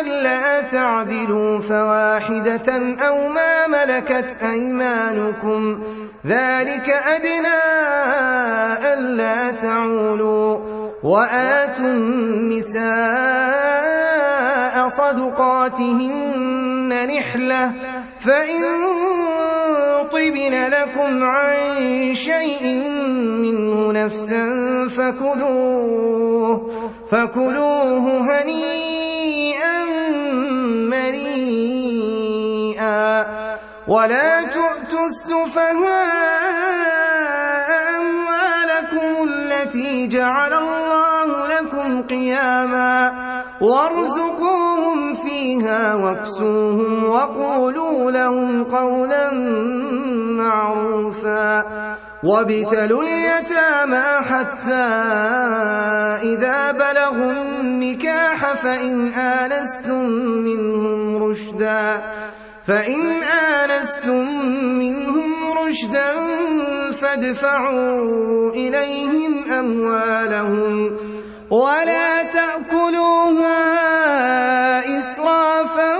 ألا تعدلوا فواحدة أو ما ملكت أيمانكم. ذلك أدنى ألا تعولوا. وآتوا النساء صدقاتهن نحلة. فإن طبن لكم عن شيء منه نفسا فكلوه فكلوه هنيئا مريئا. ولا تؤتوا السفهاء أموالكم التي جعل الله قياما وارزقوهم فيها واكسوهم وقولوا لهم قولا معروفا. وابتلوا اليتامى حتى إذا بلغوا النكاح فإن آنستم منهم رشدا. فإن آنستم منهم رشدا فادفعوا إليهم أموالهم. ولا تأكلوها إسرافا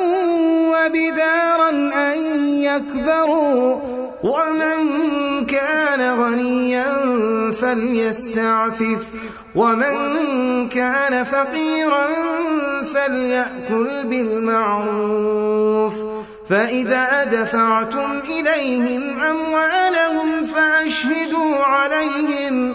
وبدارا أن يكبروا ومن كان غنيا فليستعفف ومن كان فقيرا فليأكل بالمعروف فإذا دفعتم إليهم أموالهم فأشهدوا عليهم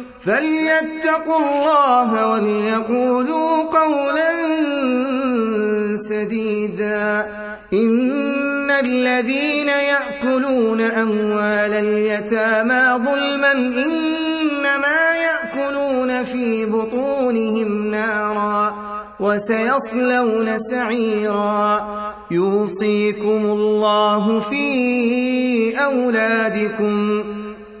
فليتقوا الله وليقولوا قولا سديدا إن الذين يأكلون أموال اليتامى ظلما إنما يأكلون في بطونهم نارا وسيصلون سعيرا يوصيكم الله في أولادكم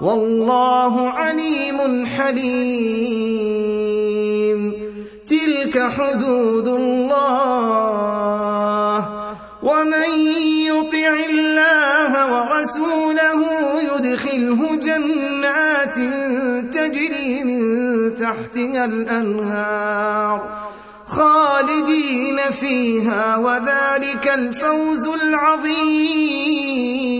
والله عليم حليم. تلك حدود الله. ومن يطع الله ورسوله يدخله جنات تجري من تحتها الأنهار خالدين فيها وذلك الفوز العظيم.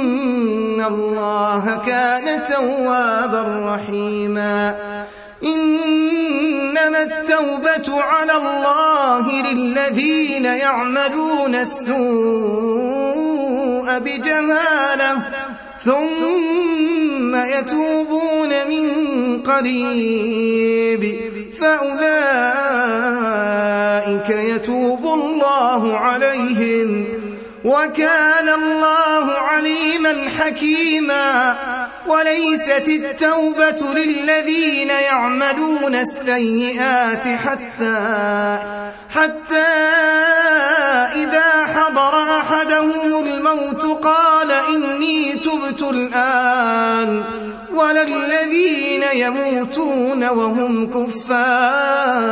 الله كان توابا رحيما إنما التوبة على الله للذين يعملون السوء بجهالة ثم يتوبون من قريب فأولئك يتوب الله عليهم وكان الله عليما حكيما وليست التوبة للذين يعملون السيئات حتى حتى إذا حضر أحدهم الموت قال إني تبت الآن ولا الذين يموتون وهم كفار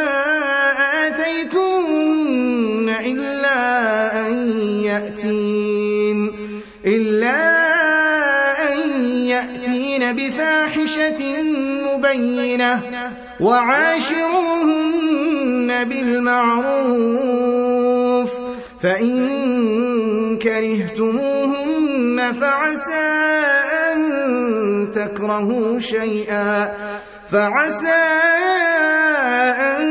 يأتين إلا أن يأتين بفاحشة مبينة وعاشروهن بالمعروف فإن كرهتموهن فعسى أن تكرهوا شيئا فعسى أن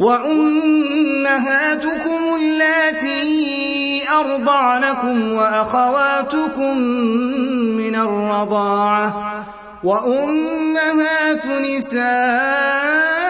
وأمهاتكم اللاتي أرضعنكم وأخواتكم من الرضاعة وأمهات نسائكم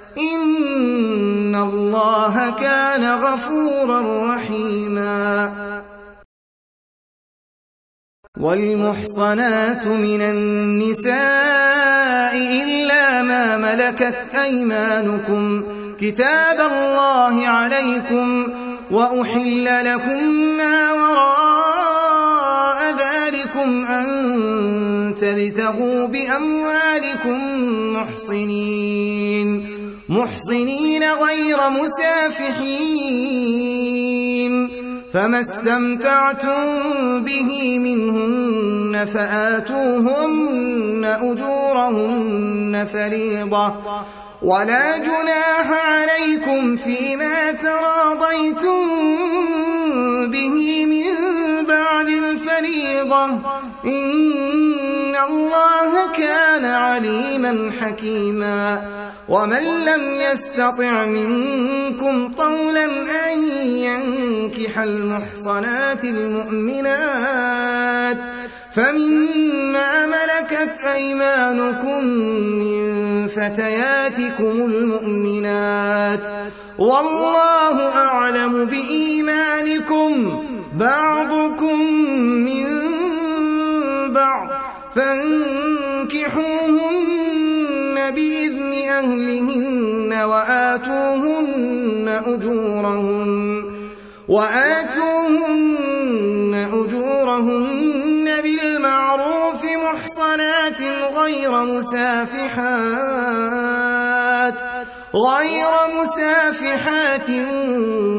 إن الله كان غفورا رحيما. والمحصنات من النساء إلا ما ملكت أيمانكم. كتاب الله عليكم وأحل لكم ما وراء ذلكم أن تبتغوا بأموالكم محصنين. محصنين غير مسافحين. فما استمتعتم به منهن فآتوهن أجورهن فريضة. ولا جناح عليكم فيما تراضيتم به من بعد الفريضة. إن الله كان عليما حكيما ومن لم يستطع منكم طولا أن ينكح المحصنات المؤمنات فمما ملكت أيمانكم من فتياتكم المؤمنات والله أعلم بإيمانكم بعضكم من بعض فانكحوهن بإذن أهلهن وآتوهن أجورهن وآتوهن أجورهن بالمعروف محصنات غير مسافحات غير مسافحات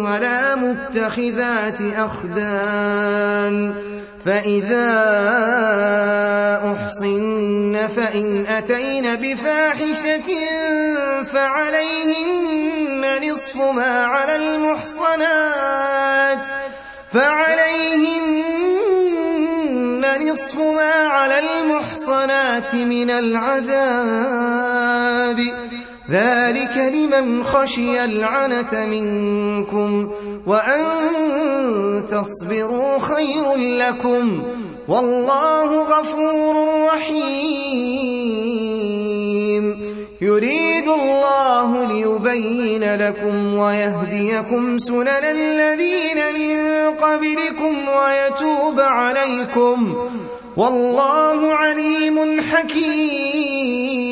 ولا متخذات أخدان. فإذا أحصن فإن أتين بفاحشة فعليهن نصف ما على المحصنات فعليهن نصف ما على المحصنات من العذاب ذلك لمن خشي العنة منكم وأن تصبروا خير لكم والله غفور رحيم. يريد الله ليبين لكم ويهديكم سنن الذين من قبلكم ويتوب عليكم. والله عليم حكيم.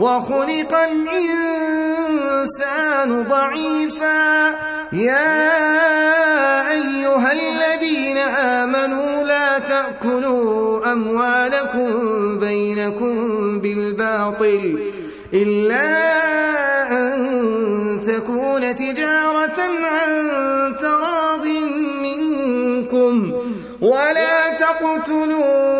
وخلق الإنسان ضعيفا. يا أيها الذين آمنوا لا تأكلوا أموالكم بينكم بالباطل إلا أن تكون تجارة عن تراض منكم. ولا تقتلوا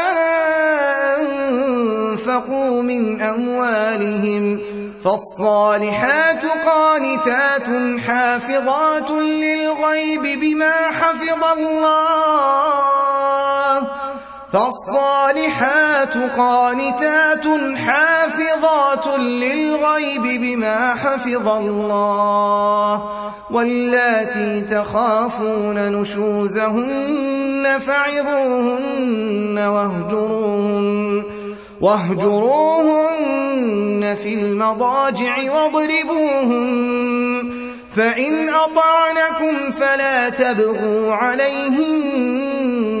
من أموالهم فالصالحات قانتات حافظات للغيب بما حفظ الله فالصالحات قانتات حافظات للغيب بما حفظ الله واللاتي تخافون نشوزهن فعظوهن واهجروهن واهجروهن في المضاجع واضربوهن فإن أطعنكم فلا تبغوا عليهن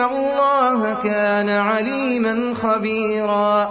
الله كان عليما خبيرا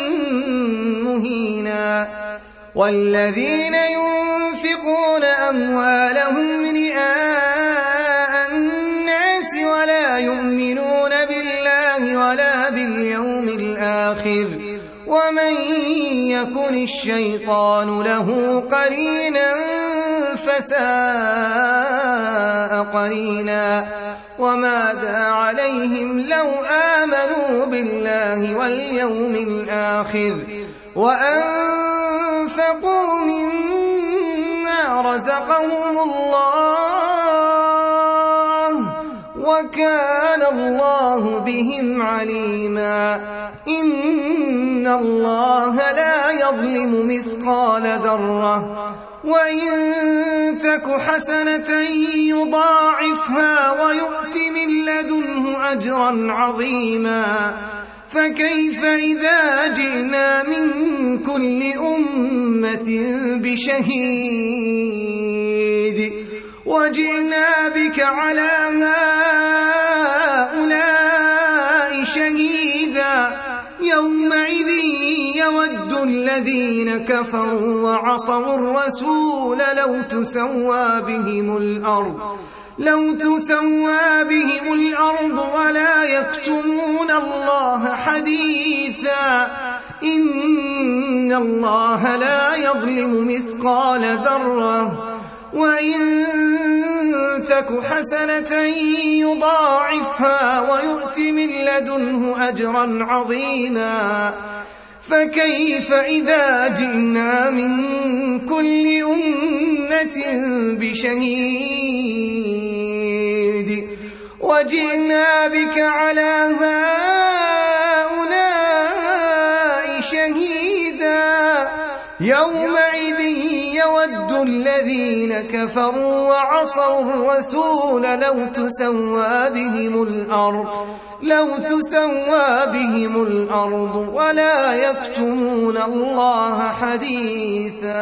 والذين ينفقون أموالهم رئاء الناس ولا يؤمنون بالله ولا باليوم الآخر ومن يكن الشيطان له قرينا فساء قرينا وماذا عليهم لو آمنوا بالله واليوم الآخر وأنفقوا مما رزقهم الله وكان الله بهم عليما إن الله لا يظلم مثقال ذرة وإن تك حسنة يضاعفها ويؤت من لدنه أجرا عظيما فكيف إذا جئنا من كل أمة بشهيد وجئنا بك على هؤلاء شهيدا يومئذ يود الذين كفروا وعصوا الرسول لو تسوى بهم الأرض لو تسوى بهم الأرض ولا يكتمون الله حديثا إن الله لا يظلم مثقال ذرة وإن تك حسنة يضاعفها ويؤت من لدنه أجرا عظيما فكيف إذا جئنا من كل أمة بشهيد وجئنا بك على هؤلاء شهيدا. يومئذ يود الذين كفروا وعصوا الرسول لو تسوى بهم الأرض لو تسوى بهم الأرض ولا يكتمون الله حديثا.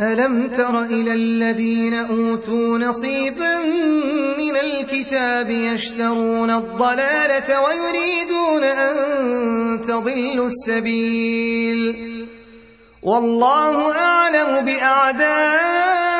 ألم تر إلى الذين أوتوا نصيبا من الكتاب يشترون الضلالة ويريدون أن تضلوا السبيل؟ والله أعلم بأعدائكم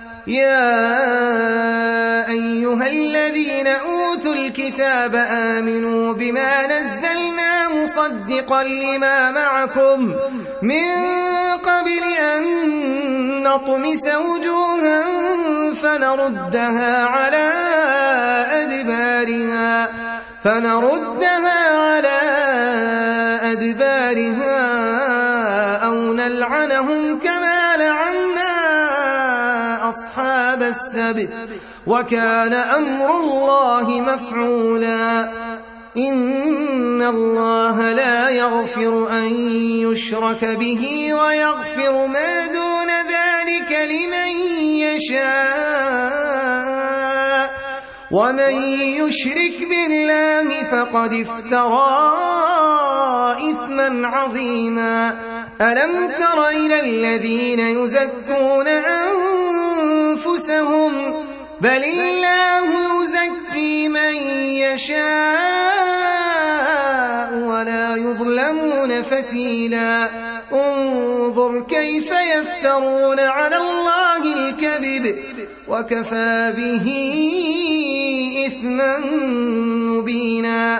يا أيها الذين أوتوا الكتاب آمنوا بما نزلنا مصدقا لما معكم من قبل أن نطمس وجوها فنردها على أدبارها فنردها على أدبارها أو نلعنهم كما أصحاب السبت وكان أمر الله مفعولا. إن الله لا يغفر أن يشرك به ويغفر ما دون ذلك لمن يشاء. ومن يشرك بالله فقد افترى إثما عظيما. ألم تر إلى الذين يزكون أنفسهم بل الله يزكي من يشاء ولا يظلمون فتيلا. انظر كيف يفترون على الله الكذب وكفى به إثما مبينا.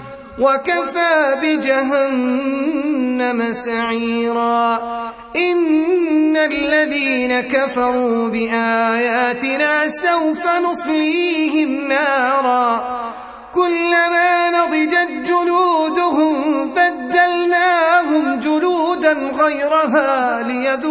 وكفى بجهنم سعيرا. إن الذين كفروا بآياتنا سوف نصليهم نارا. كلما نضجت جلودهم بدلناهم جلودا غيرها ليذوقوا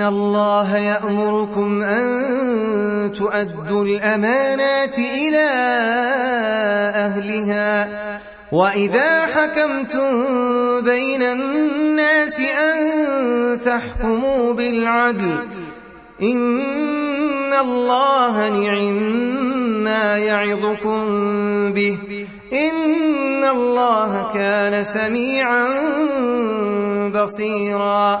إن الله يأمركم أن تؤدوا الأمانات إلى أهلها وإذا حكمتم بين الناس أن تحكموا بالعدل إن الله نعم ما يعظكم به إن الله كان سميعا بصيرا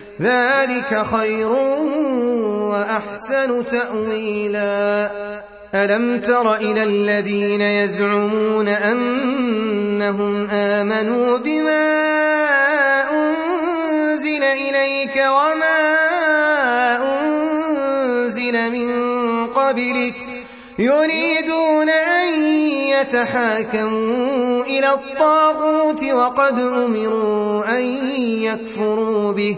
ذلك خير وأحسن تأويلا. ألم تر إلى الذين يزعمون أنهم آمنوا بما أنزل إليك وما أنزل من قبلك يريدون أن يتحاكموا إلى الطاغوت وقد أمروا أن يكفروا به.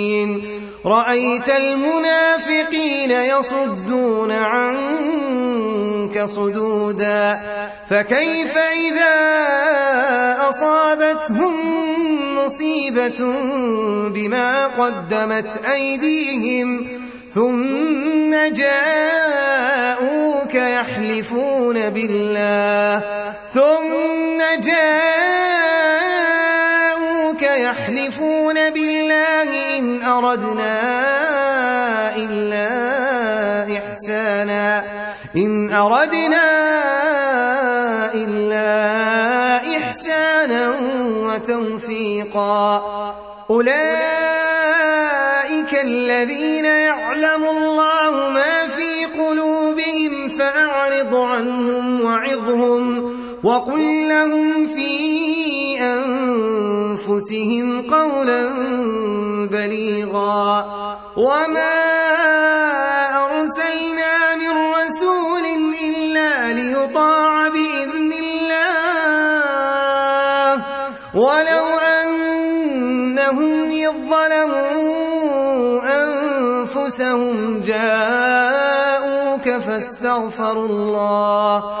رأيت المنافقين يصدون عنك صدودا فكيف إذا أصابتهم مصيبة بما قدمت أيديهم؟ ثم جاءوك يحلفون بالله ثم جاءوك أردنا إلا إحسانا. إن أردنا إلا إحسانا وتوفيقا. أولئك الذين يعلم الله ما في قلوبهم فأعرض عنهم وعظهم وقل لهم في أنفسهم قولا بليغا. وما أرسلنا من رسول إلا ليطاع بإذن الله. ولو أنهم إذ ظلموا أنفسهم جاءوك فاستغفروا الله.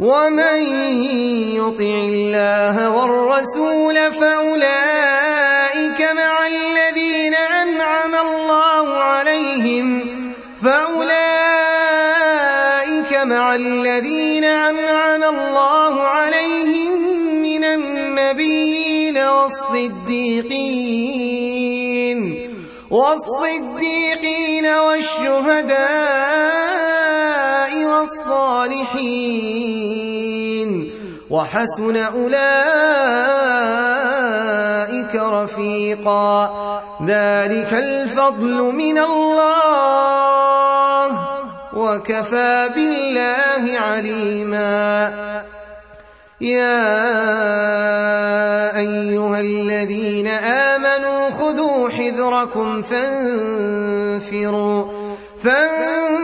ومن يطع الله والرسول فأولئك مع الذين أنعم الله عليهم فأولئك مع الذين أنعم الله عليهم من النبيين والصديقين والصديقين والشهداء والصالحين وحسن أولئك رفيقا. ذلك الفضل من الله. وكفى بالله عليما. يا أيها الذين آمنوا خذوا حذركم فانفروا فانفروا.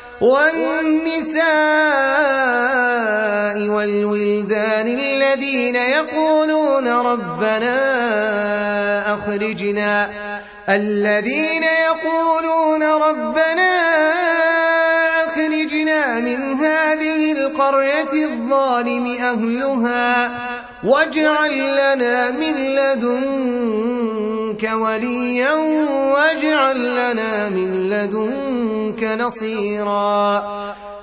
والنساء والولدان الذين يقولون ربنا أخرجنا الذين يقولون ربنا أخرجنا من هذه القرية الظالم أهلها واجعل لنا من لدنك وليا واجعل لنا من لدنك نصيرا.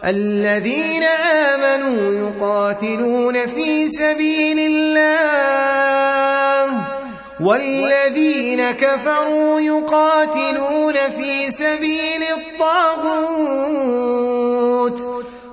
الذين آمنوا يقاتلون في سبيل الله والذين كفروا يقاتلون في سبيل الطاغوت.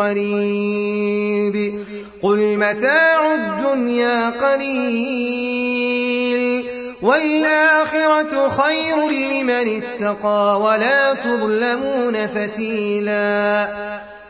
قريب. قل متاع الدنيا قليل والآخرة خير لمن اتقى ولا تظلمون فتيلا.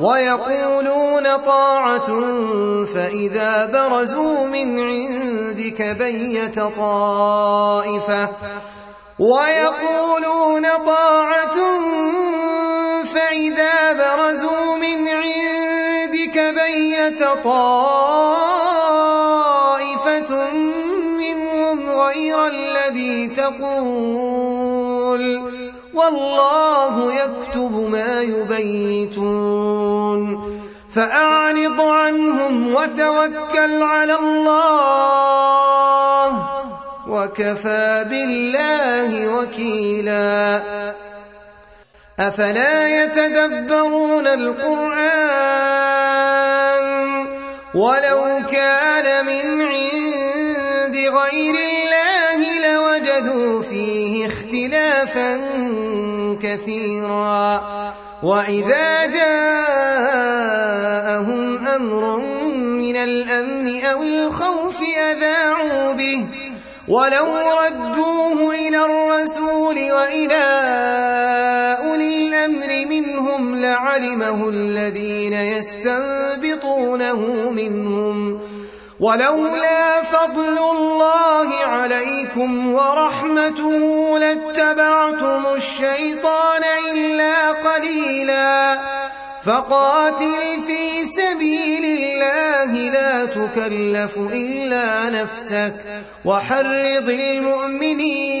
ويقولون طاعة فإذا برزوا من عندك بيت طائفة. ويقولون طاعة فإذا برزوا من عندك بيت طائفة منهم غير الذي تقول والله يكتب ما يبيتون. فأعرض عنهم وتوكل على الله. وكفى بالله وكيلا. أفلا يتدبرون القرآن ولو كان من عند غير الله لوجدوا فيه اختلافا كثيرا. وإذا جاءهم أمر من الأمن أو الخوف أذاعوا به. ولو ردوه إلى الرسول وإلى أولي الأمر منهم لعلمه الذين يستنبطونه منهم. ولولا فضل الله عليكم ورحمته لاتبعتم الشيطان إلا قليلا فقاتل في سبيل الله لا تكلف إلا نفسك وحرض المؤمنين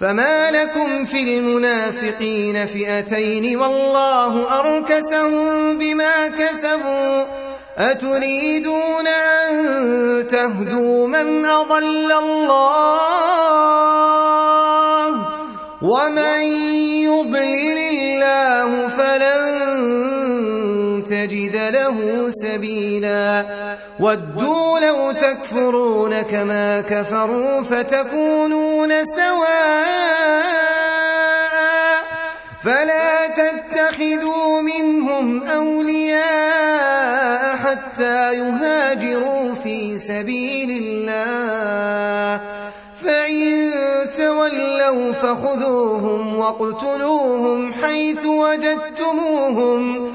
فما لكم في المنافقين فئتين والله أركسهم بما كسبوا أتريدون أن تهدوا من أضل الله ومن يضلل الله فلن تجد له سبيلا. ودوا لو تكفرون كما كفروا فتكونون سواء. فلا تتخذوا منهم أولياء حتى يهاجروا في سبيل الله. فإن تولوا فخذوهم واقتلوهم حيث وجدتموهم.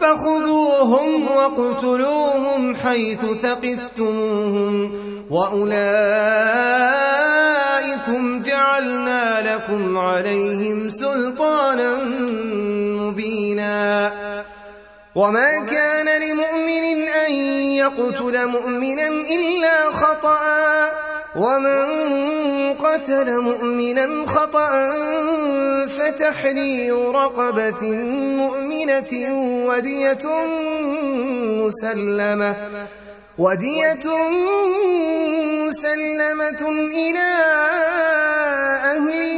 فخذوهم واقتلوهم حيث ثقفتموهم وأولئكم أولئكم جعلنا لكم عليهم سلطانا مبينا. وما كان لمؤمن أن يقتل مؤمنا إلا خطأ. ومن قتل مؤمنا خطأ فتحرير رقبة مؤمنة ودية مسلمة ودية مسلمة إلى أهله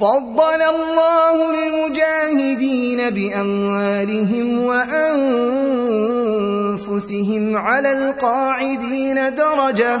فضل الله المجاهدين بأموالهم وأنفسهم على القاعدين درجة.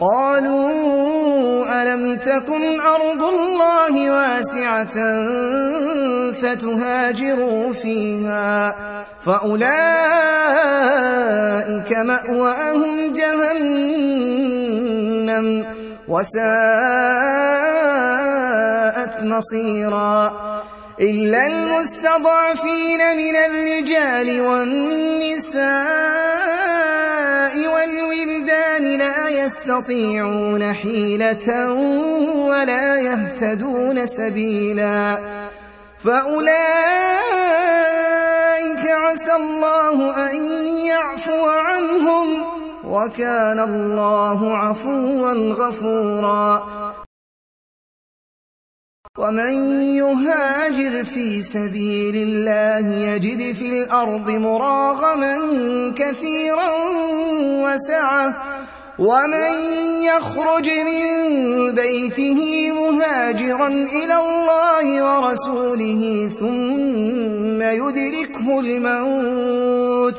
قالوا ألم تكن أرض الله واسعة فتهاجروا فيها فأولئك مأواهم جهنم وساءت مصيرا إلا المستضعفين من الرجال والنساء والولدان لا يستطيعون حيلة ولا يهتدون سبيلا. فأولئك عسى الله أن يعفو عنهم وكان الله عفوا غفورا. ومن يهاجر في سبيل الله يجد في الأرض مراغما كثيرا وسعة. ومن يخرج من بيته مهاجرا إلى الله ورسوله ثم يدركه الموت.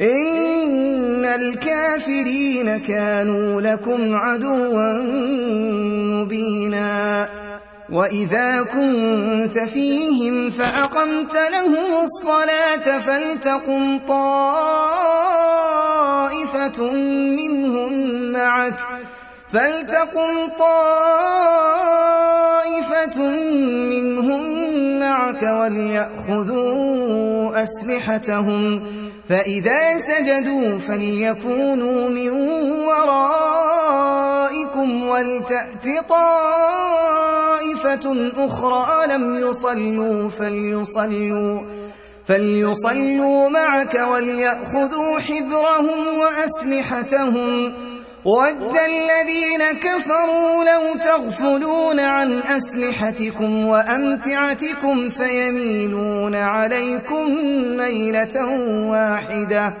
إن الكافرين كانوا لكم عدوا مبينا. وإذا كنت فيهم فأقمت لهم الصلاة فلتقم طائفة منهم معك فلتقم طائفة منهم معك وليأخذوا أسلحتهم. فإذا سجدوا فليكونوا من ورائكم ولتأت طائفة أخرى لم يصلوا فليصلوا فليصلوا معك وليأخذوا حذرهم وأسلحتهم ود الذين كفروا لو تغفلون عن أسلحتكم وأمتعتكم فيميلون عليكم ميلة واحدة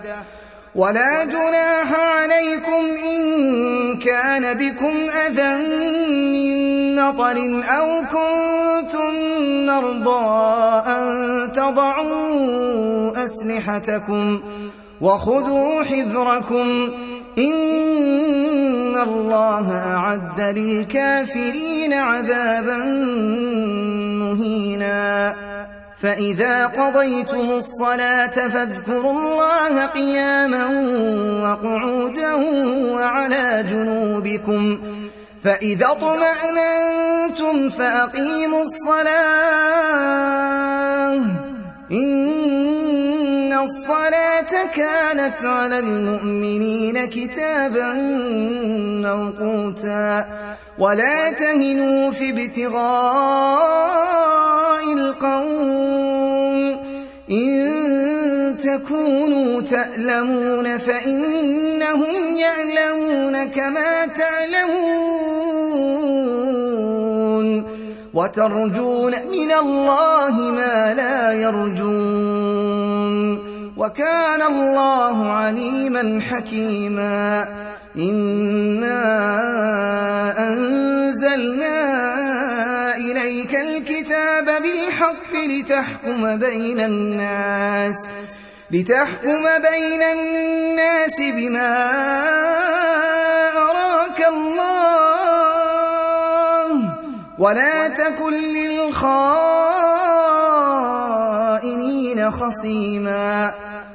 ولا جناح عليكم إن كان بكم أذى من نطر أو كنتم مرضى أن تضعوا أسلحتكم وخذوا حذركم إن الله أعد للكافرين عذابا مهينا فإذا قضيتم الصلاة فاذكروا الله قياما وقعودا وعلى جنوبكم فإذا اطمأننتم فأقيموا الصلاة إن الصلاة كانت على المؤمنين كتابا موقوتا. ولا تهنوا في ابتغاء القوم. إن تكونوا تألمون فإنهم يعلمون كما تعلمون. وترجون من الله ما لا يرجون. وكان الله عليما حكيما. إنا أنزلنا إليك الكتاب بالحق لتحكم بين الناس لتحكم بين الناس بما أراك الله. ولا تكن للخائنين خصيما.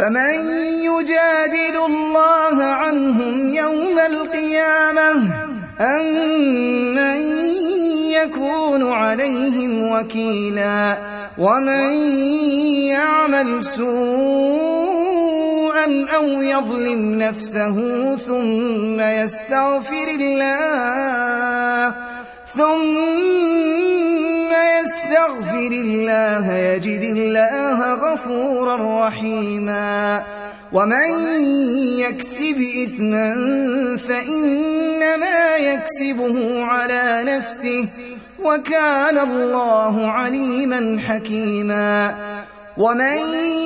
فمن يجادل الله عنهم يوم القيامة أم من يكون عليهم وكيلا ومن يعمل سوءا أو يظلم نفسه ثم يستغفر الله ثم يستغفر الله يجد الله غفورا رحيما. ومن يكسب إثما فإنما يكسبه على نفسه وكان الله عليما حكيما. ومن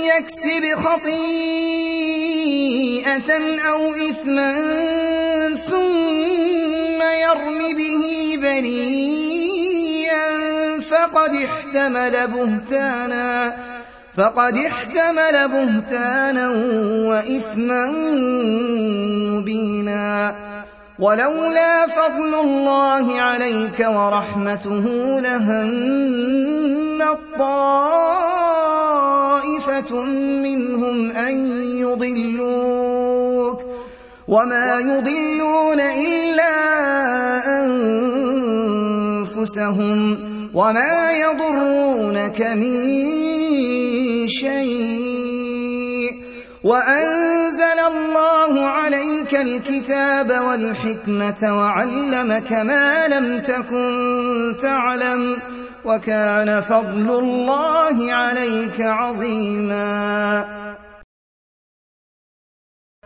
يكسب خطيئة أو إثما ثم يرم به بريئا فقد احتمل بهتانا فقد احتمل بهتانا وإثما مبينا. ولولا فضل الله عليك ورحمته لهم طائفة منهم أن يضلوك. وما يضلون إلا أنفسهم وما يضرونك من شيء وأنزل الله عليك الكتاب والحكمة وعلمك ما لم تكن تعلم وكان فضل الله عليك عظيما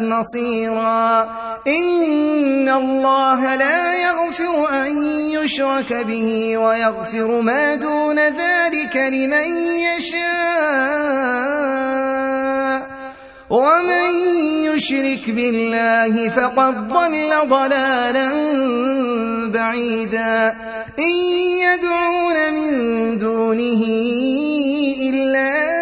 مصيرا. إن الله لا يغفر أن يشرك به ويغفر ما دون ذلك لمن يشاء. ومن يشرك بالله فقد ضل ضلالا بعيدا. إن يدعون من دونه إلا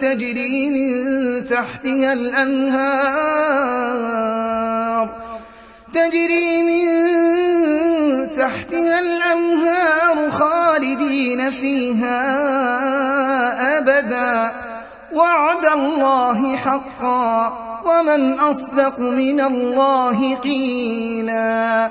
تجري من تحتها الأنهار. تجري من تحتها الأنهار خالدين فيها أبدا. وعد الله حقا ومن أصدق من الله قيلا.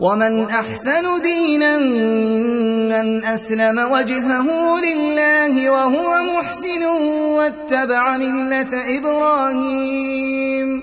ومن أحسن دينا ممن أسلم وجهه لله وهو محسن واتبع ملة إبراهيم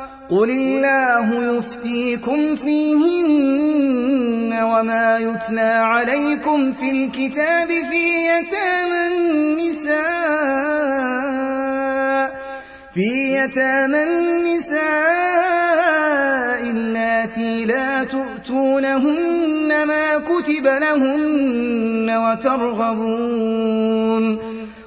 قل الله يفتيكم فيهن وما يتلى عليكم في الكتاب في يتامى النساء في يتامى النساء اللاتي لا تؤتونهن ما كتب لهن وترغبون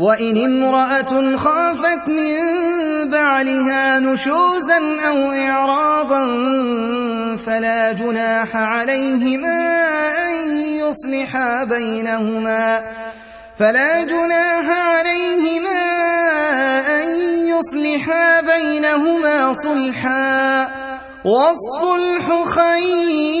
وإن امرأة خافت من بعلها نشوزا أو إعراضا فلا جناح عليهما أن يصلحا بينهما. فلا جناح عليهما أن يصلحا بينهما صلحا. والصلح خير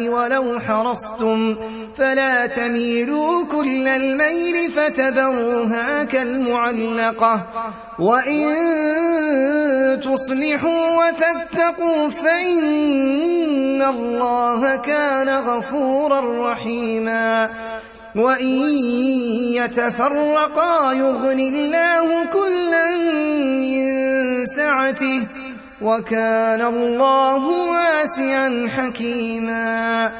ولو حرصتم فلا تميلوا كل الميل فتذروها كالمعلقة. وإن تصلحوا وتتقوا فإن الله كان غفورا رحيما. وإن يتفرقا يغن الله كلا من سعته وكان الله واسعا حكيما.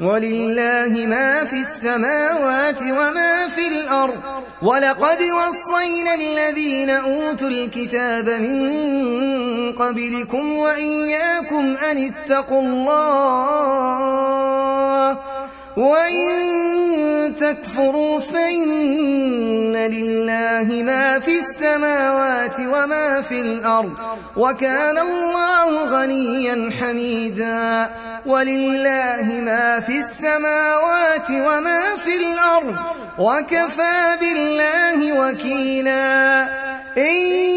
ولله ما في السماوات وما في الأرض. ولقد وصينا الذين أوتوا الكتاب من قبلكم وإياكم أن اتقوا الله. وإن تكفروا فإن لله ما في السماوات وما في الأرض وكان الله غنيا حميدا ولله ما في السماوات وما في الأرض وكفى بالله وكيلا إن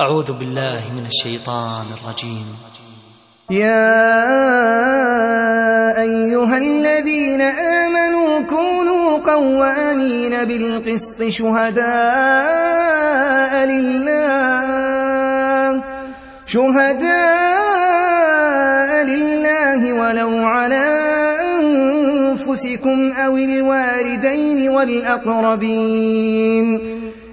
أعوذ بالله من الشيطان الرجيم. يا أيها الذين آمنوا كونوا قوامين بالقسط شهداء لله شهداء لله ولو على أنفسكم أو الوالدين والأقربين.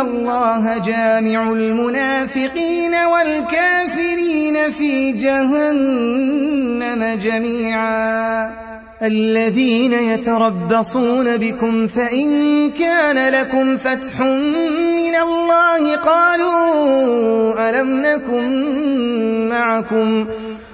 الله جامع المنافقين والكافرين في جهنم جميعا الذين يتربصون بكم فإن كان لكم فتح من الله قالوا ألم نكن معكم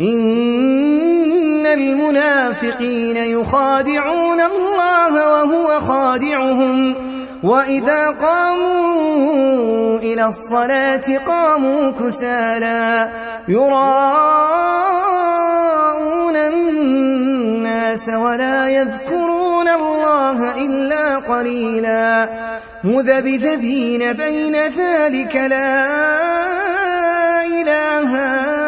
إن المنافقين يخادعون الله وهو خادعهم. وإذا قاموا إلى الصلاة قاموا كسالا. يراءون الناس ولا يذكرون الله إلا قليلا. مذبذبين بين ذلك لا إله هؤلاء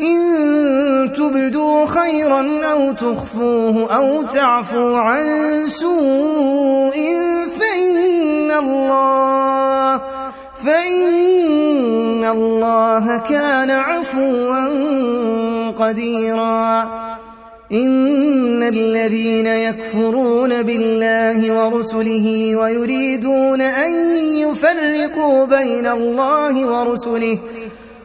إن تبدوا خيرا أو تخفوه أو تعفو عن سوء فإن الله فإن الله كان عفوا قديرا. إن الذين يكفرون بالله ورسله ويريدون أن يفرقوا بين الله ورسله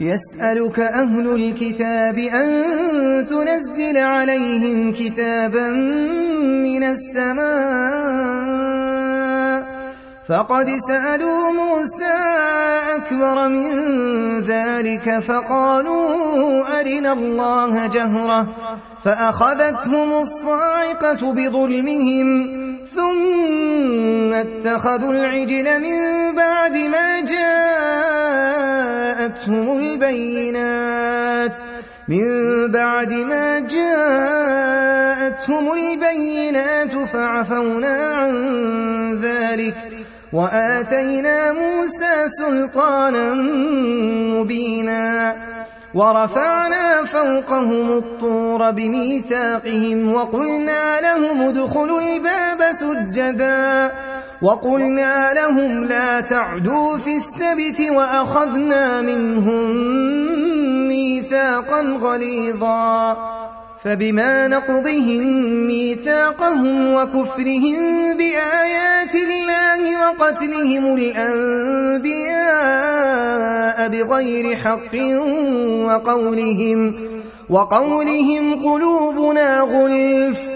يسألك أهل الكتاب أن تنزل عليهم كتابا من السماء. فقد سألوا موسى أكبر من ذلك فقالوا أرنا الله جهرة. فأخذتهم الصاعقة بظلمهم ثم اتخذوا العجل من بعد ما جاءتهم البينات. من بعد ما جاءتهم البينات فعفونا عن ذلك. وآتينا موسى سلطانا مبينا. ورفعنا فوقهم الطور بميثاقهم وقلنا لهم ادخلوا الباب سجدا. وقلنا لهم لا تعدوا في السبت وأخذنا منهم ميثاقا غليظا فبما نقضهم ميثاقهم وكفرهم بآيات الله وقتلهم الأنبياء بغير حق وقولهم وقولهم قلوبنا غلف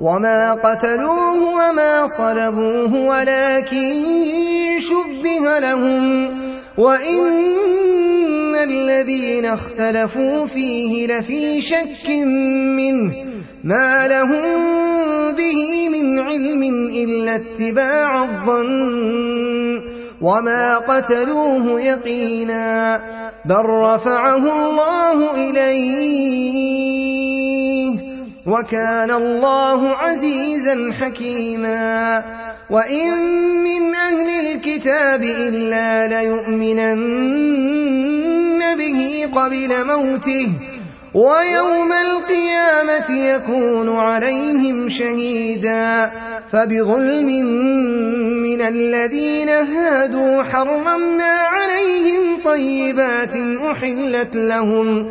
وما قتلوه وما صلبوه ولكن شبه لهم وإن الذين اختلفوا فيه لفي شك منه ما لهم به من علم إلا اتباع الظن وما قتلوه يقينا بل رفعه الله إليه وكان الله عزيزا حكيما. وإن من أهل الكتاب إلا ليؤمنن به قبل موته ويوم القيامة يكون عليهم شهيدا. فبظلم من الذين هادوا حرمنا عليهم طيبات أحلت لهم.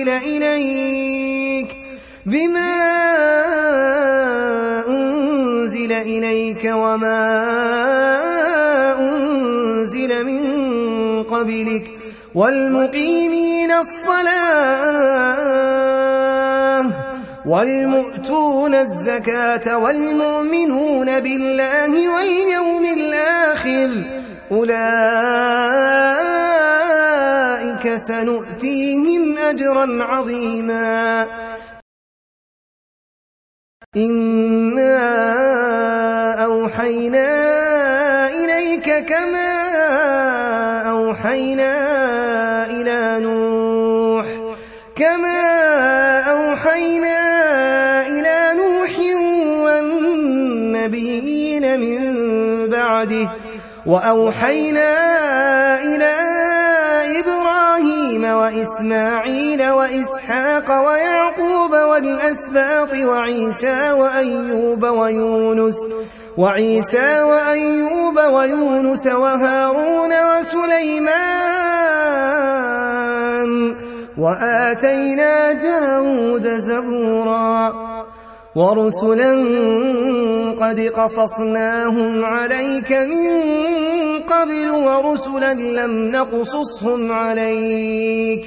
أنزل إليك بما أنزل إليك وما أنزل من قبلك والمقيمين الصلاة والمؤتون الزكاة والمؤمنون بالله واليوم الآخر أولئك سنؤتيهم أجرا عظيما. إنا أوحينا إليك كما أوحينا إلى نوح. كما أوحينا إلى نوح والنبيين من بعده. وأوحينا إلى وإسماعيل وإسحاق ويعقوب والأسباط وعيسى وأيوب ويونس وعيسى وأيوب ويونس وهارون وسليمان وآتينا داود زبورا ورسلا قد قصصناهم عليك من قبل ورسلا لم نقصصهم عليك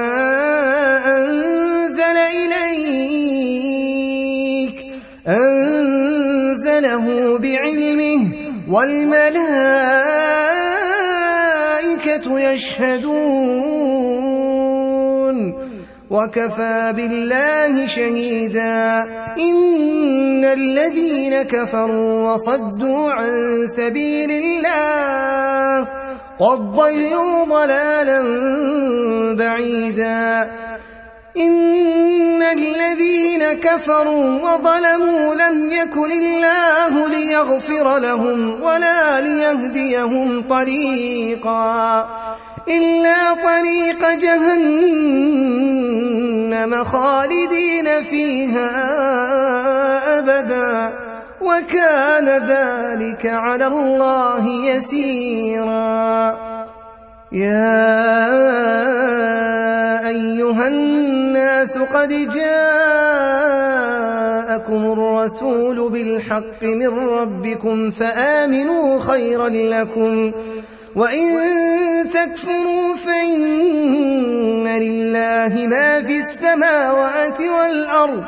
أنزل إليك أنزله بعلمه والملائكة يشهدون. وكفى بالله شهيدا. إن الذين كفروا وصدوا عن سبيل الله قد ضلوا ضلالا بعيدا. إن الذين كفروا وظلموا لم يكن الله ليغفر لهم ولا ليهديهم طريقا. إلا طريق جهنم خالدين فيها أبدا. وكان ذلك على الله يسيرا. يا أيها الناس قد جاءكم الرسول بالحق من ربكم فآمنوا خيرا لكم وإن تكفروا فإن لله ما في السماوات والأرض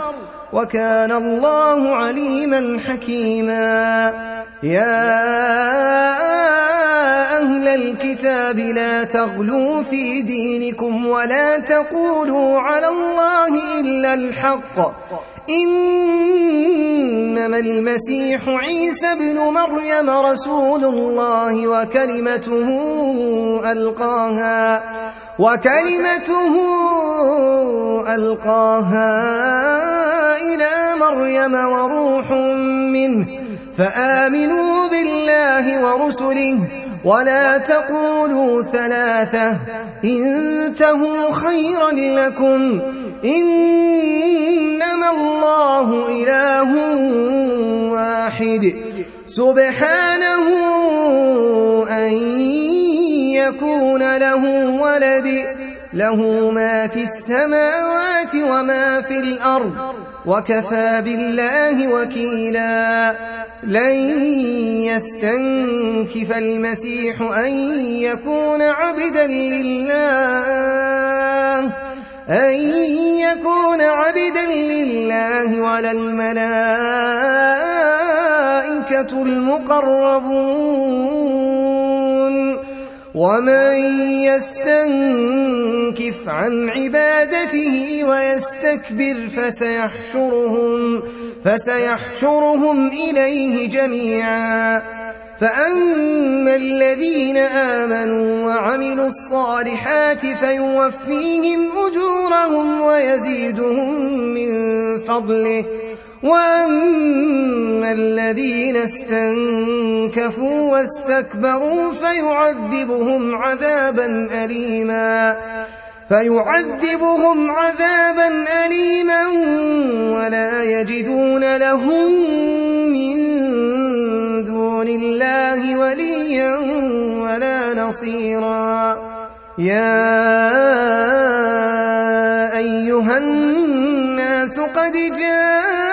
وكان الله عليما حكيما. يا أهل الكتاب لا تغلوا في دينكم ولا تقولوا على الله إلا الحق. إنما المسيح عيسى بن مريم رسول الله وكلمته ألقاها وكلمته ألقاها إلى مريم وروح منه فآمنوا بالله ورسله ولا تقولوا ثلاثة. انتهوا خيرا لكم. إنما الله إله واحد. سبحانه أن يكون له ولد. له ما في السماوات وما في الأرض. وكفى بالله وكيلا. لن يستنكف المسيح أن يكون عبدا لله. أن يكون عبدا لله ولا الملائكة المقربون. ومن يستنكف عن عبادته ويستكبر فسيحشرهم فسيحشرهم إليه جميعا فأما الذين آمنوا وعملوا الصالحات فيوفيهم أجورهم ويزيدهم من فضله وأما الذين استنكفوا واستكبروا فيعذبهم عذابا أليما فيعذبهم عذابا أليما ولا يجدون لهم من دون الله وليا ولا نصيرا. يا أيها الناس قد جاءكم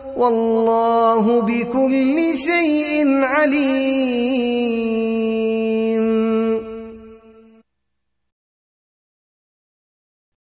والله بكل شيء عليم.